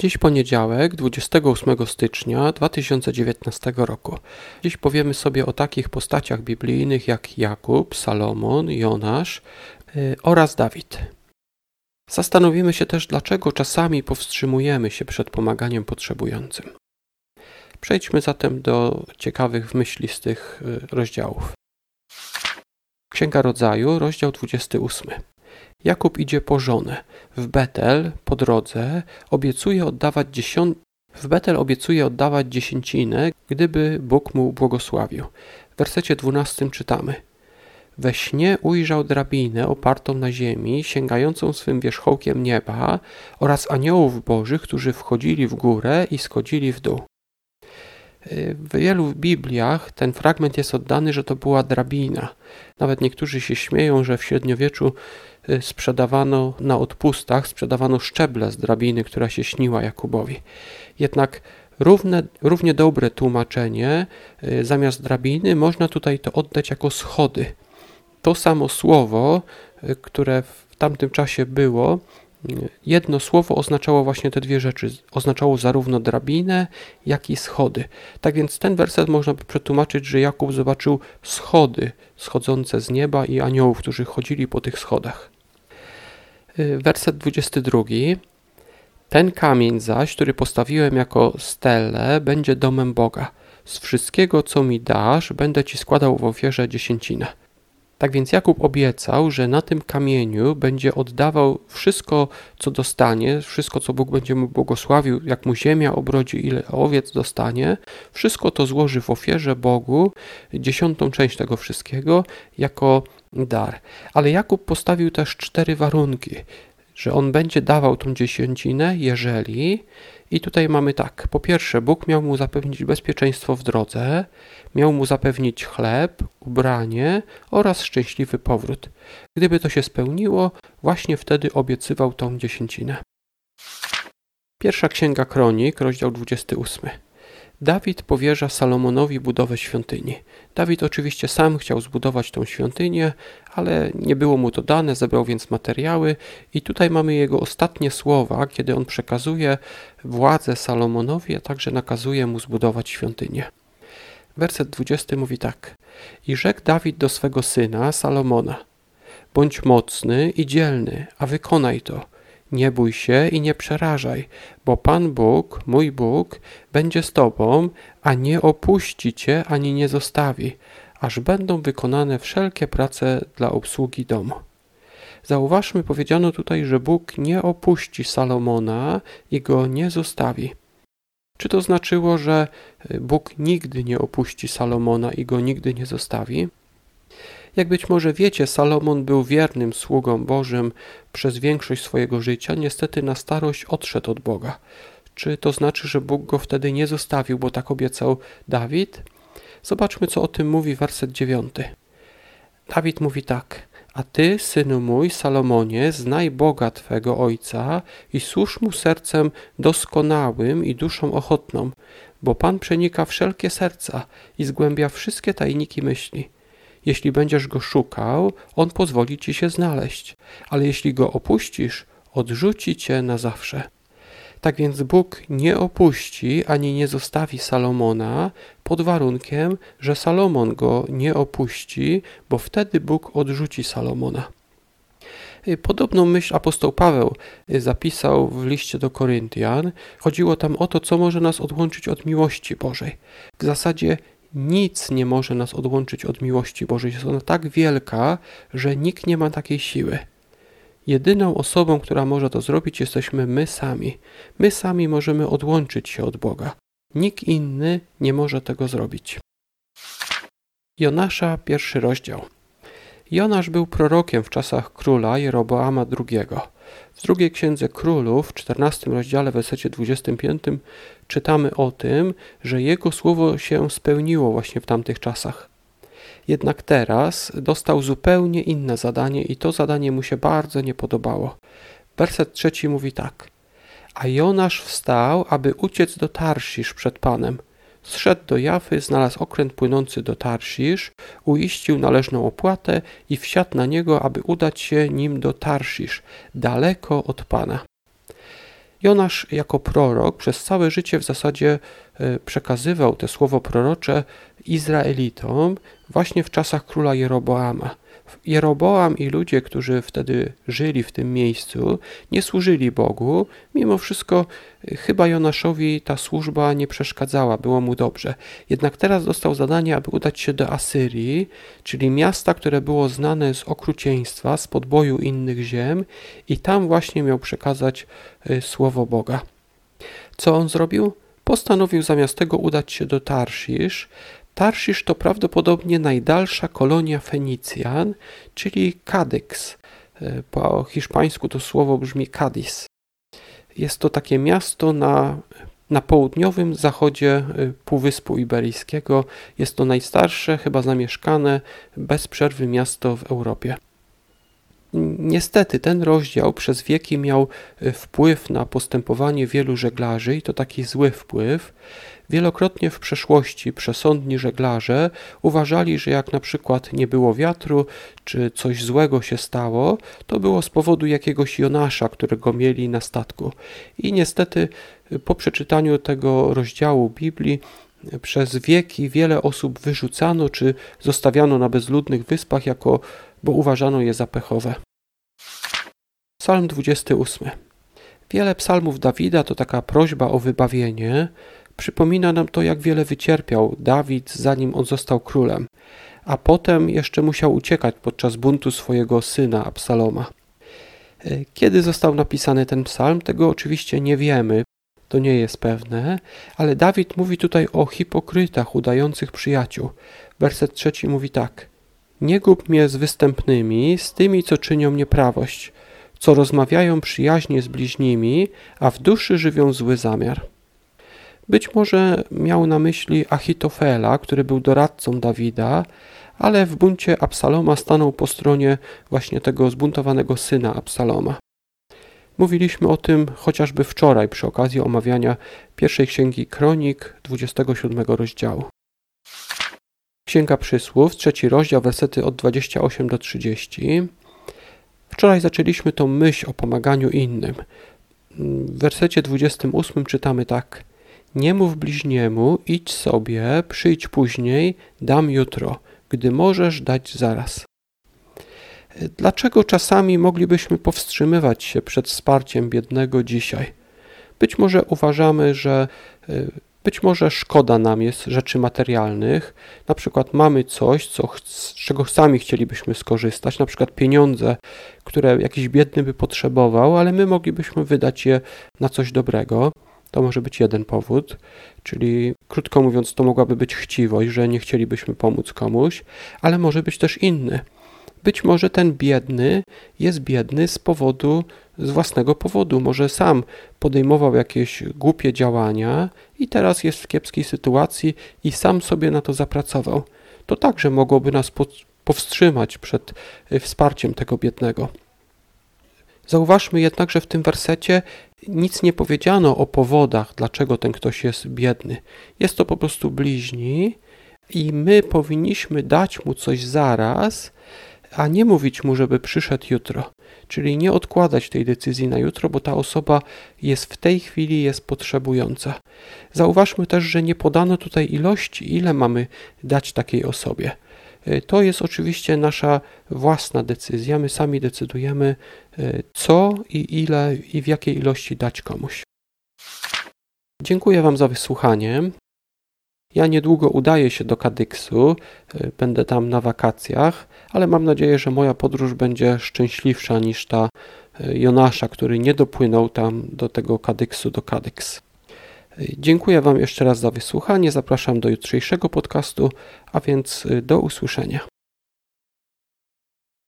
Dziś poniedziałek, 28 stycznia 2019 roku. Dziś powiemy sobie o takich postaciach biblijnych jak Jakub, Salomon, Jonasz yy, oraz Dawid. Zastanowimy się też, dlaczego czasami powstrzymujemy się przed pomaganiem potrzebującym. Przejdźmy zatem do ciekawych myśli z tych yy, rozdziałów. Księga Rodzaju, rozdział 28. Jakub idzie po żonę. W Betel, po drodze, obiecuje oddawać dziesiąt... W Betel obiecuje oddawać dziesięcinę, gdyby Bóg mu błogosławił. W wersecie 12 czytamy We śnie ujrzał drabinę opartą na ziemi, sięgającą swym wierzchołkiem nieba oraz aniołów bożych, którzy wchodzili w górę i schodzili w dół. W wielu Bibliach ten fragment jest oddany, że to była drabina. Nawet niektórzy się śmieją, że w średniowieczu y, sprzedawano na odpustach, sprzedawano szczeble z drabiny, która się śniła Jakubowi. Jednak równe, równie dobre tłumaczenie, y, zamiast drabiny, można tutaj to oddać jako schody. To samo słowo, y, które w tamtym czasie było, Jedno słowo oznaczało właśnie te dwie rzeczy. Oznaczało zarówno drabinę, jak i schody. Tak więc ten werset można by przetłumaczyć, że Jakub zobaczył schody schodzące z nieba i aniołów, którzy chodzili po tych schodach. Y, werset 22. Ten kamień zaś, który postawiłem jako stele, będzie domem Boga. Z wszystkiego, co mi dasz, będę ci składał w ofierze dziesięcinę. Tak więc Jakub obiecał, że na tym kamieniu będzie oddawał wszystko, co dostanie, wszystko, co Bóg będzie mu błogosławił, jak mu ziemia obrodzi, ile owiec dostanie, wszystko to złoży w ofierze Bogu, dziesiątą część tego wszystkiego, jako dar. Ale Jakub postawił też cztery warunki, że on będzie dawał tą dziesięcinę, jeżeli i tutaj mamy tak. Po pierwsze, Bóg miał mu zapewnić bezpieczeństwo w drodze, miał mu zapewnić chleb, ubranie oraz szczęśliwy powrót. Gdyby to się spełniło, właśnie wtedy obiecywał tą dziesięcinę. Pierwsza księga Kronik, rozdział 28. Dawid powierza Salomonowi budowę świątyni. Dawid oczywiście sam chciał zbudować tą świątynię, ale nie było mu to dane, zebrał więc materiały i tutaj mamy jego ostatnie słowa, kiedy on przekazuje władzę Salomonowi, a także nakazuje mu zbudować świątynię. Werset 20 mówi tak: I rzekł Dawid do swego syna Salomona: Bądź mocny i dzielny, a wykonaj to nie bój się i nie przerażaj, bo Pan Bóg, mój Bóg, będzie z tobą, a nie opuści cię ani nie zostawi, aż będą wykonane wszelkie prace dla obsługi domu. Zauważmy, powiedziano tutaj, że Bóg nie opuści Salomona i go nie zostawi. Czy to znaczyło, że Bóg nigdy nie opuści Salomona i go nigdy nie zostawi? Jak być może wiecie, Salomon był wiernym sługą Bożym przez większość swojego życia, niestety na starość odszedł od Boga. Czy to znaczy, że Bóg go wtedy nie zostawił, bo tak obiecał Dawid? Zobaczmy, co o tym mówi werset dziewiąty. Dawid mówi tak. A ty, synu mój, Salomonie, znaj Boga twego ojca i służ mu sercem doskonałym i duszą ochotną, bo Pan przenika wszelkie serca i zgłębia wszystkie tajniki myśli. Jeśli będziesz go szukał, on pozwoli ci się znaleźć, ale jeśli go opuścisz, odrzuci cię na zawsze. Tak więc Bóg nie opuści ani nie zostawi Salomona pod warunkiem, że Salomon go nie opuści, bo wtedy Bóg odrzuci Salomona. Podobną myśl apostoł Paweł zapisał w liście do Koryntian. Chodziło tam o to, co może nas odłączyć od miłości Bożej. W zasadzie nic nie może nas odłączyć od miłości Bożej. Jest ona tak wielka, że nikt nie ma takiej siły. Jedyną osobą, która może to zrobić, jesteśmy my sami. My sami możemy odłączyć się od Boga. Nikt inny nie może tego zrobić. Jonasza, pierwszy rozdział. Jonasz był prorokiem w czasach króla Jeroboama II. W drugiej księdze królów, w 14 rozdziale, wersecie 25, czytamy o tym, że jego słowo się spełniło właśnie w tamtych czasach. Jednak teraz dostał zupełnie inne zadanie i to zadanie mu się bardzo nie podobało. Werset trzeci mówi tak. A Jonasz wstał, aby uciec do Tarsisz przed Panem – Zszedł do Jafy, znalazł okręt płynący do Tarsisz, uiścił należną opłatę i wsiadł na niego, aby udać się nim do Tarsisz, daleko od Pana. Jonasz jako prorok przez całe życie w zasadzie e, przekazywał te słowo prorocze Izraelitom właśnie w czasach króla Jeroboama. Jeroboam i ludzie, którzy wtedy żyli w tym miejscu, nie służyli Bogu. Mimo wszystko y, chyba Jonaszowi ta służba nie przeszkadzała, było mu dobrze. Jednak teraz dostał zadanie, aby udać się do Asyrii, czyli miasta, które było znane z okrucieństwa, z podboju innych ziem i tam właśnie miał przekazać y, słowo Boga. Co on zrobił? Postanowił zamiast tego udać się do Tarszisz, Tarszisz to prawdopodobnie najdalsza kolonia Fenicjan, czyli Kadyks. E, po hiszpańsku to słowo brzmi Cadiz. Jest to takie miasto na, na południowym zachodzie e, Półwyspu Iberyjskiego. Jest to najstarsze, chyba zamieszkane bez przerwy miasto w Europie. Niestety ten rozdział przez wieki miał e, wpływ na postępowanie wielu żeglarzy i to taki zły wpływ. Wielokrotnie w przeszłości przesądni żeglarze uważali, że jak na przykład nie było wiatru, czy coś złego się stało, to było z powodu jakiegoś Jonasza, którego mieli na statku. I niestety po przeczytaniu tego rozdziału Biblii przez wieki wiele osób wyrzucano czy zostawiano na bezludnych wyspach, jako, bo uważano je za pechowe. Psalm 28. Wiele psalmów Dawida to taka prośba o wybawienie, Przypomina nam to, jak wiele wycierpiał Dawid, zanim on został królem, a potem jeszcze musiał uciekać podczas buntu swojego syna Absaloma. E, kiedy został napisany ten psalm, tego oczywiście nie wiemy, to nie jest pewne, ale Dawid mówi tutaj o hipokrytach udających przyjaciół. Werset trzeci mówi tak: Nie gub mnie z występnymi, z tymi, co czynią nieprawość, co rozmawiają przyjaźnie z bliźnimi, a w duszy żywią zły zamiar. Być może miał na myśli Achitofela, który był doradcą Dawida, ale w buncie Absaloma stanął po stronie właśnie tego zbuntowanego syna Absaloma. Mówiliśmy o tym chociażby wczoraj przy okazji omawiania pierwszej księgi Kronik 27 rozdziału. Księga Przysłów, trzeci rozdział, wersety od 28 do 30. Wczoraj zaczęliśmy tą myśl o pomaganiu innym. W wersecie 28 czytamy tak: nie mów bliźniemu, idź sobie, przyjdź później, dam jutro, gdy możesz dać zaraz. Dlaczego czasami moglibyśmy powstrzymywać się przed wsparciem biednego dzisiaj? Być może uważamy, że y, być może szkoda nam jest rzeczy materialnych, na przykład mamy coś, co, z czego sami chcielibyśmy skorzystać, na przykład pieniądze, które jakiś biedny by potrzebował, ale my moglibyśmy wydać je na coś dobrego. To może być jeden powód, czyli krótko mówiąc, to mogłaby być chciwość, że nie chcielibyśmy pomóc komuś, ale może być też inny. Być może ten biedny jest biedny z powodu, z własnego powodu. Może sam podejmował jakieś głupie działania i teraz jest w kiepskiej sytuacji i sam sobie na to zapracował. To także mogłoby nas powstrzymać przed y, wsparciem tego biednego. Zauważmy jednak, że w tym wersecie nic nie powiedziano o powodach, dlaczego ten ktoś jest biedny. Jest to po prostu bliźni i my powinniśmy dać mu coś zaraz, a nie mówić mu, żeby przyszedł jutro. Czyli nie odkładać tej decyzji na jutro, bo ta osoba jest w tej chwili jest potrzebująca. Zauważmy też, że nie podano tutaj ilości, ile mamy dać takiej osobie. E, to jest oczywiście nasza własna decyzja. My sami decydujemy, e, co i ile i w jakiej ilości dać komuś. Dziękuję Wam za wysłuchanie. Ja niedługo udaję się do Kadyksu, e, będę tam na wakacjach, ale mam nadzieję, że moja podróż będzie szczęśliwsza niż ta Jonasza, który nie dopłynął tam do tego Kadyksu, do Kadyks. Dziękuję Wam jeszcze raz za wysłuchanie. Zapraszam do jutrzejszego podcastu, a więc y, do usłyszenia.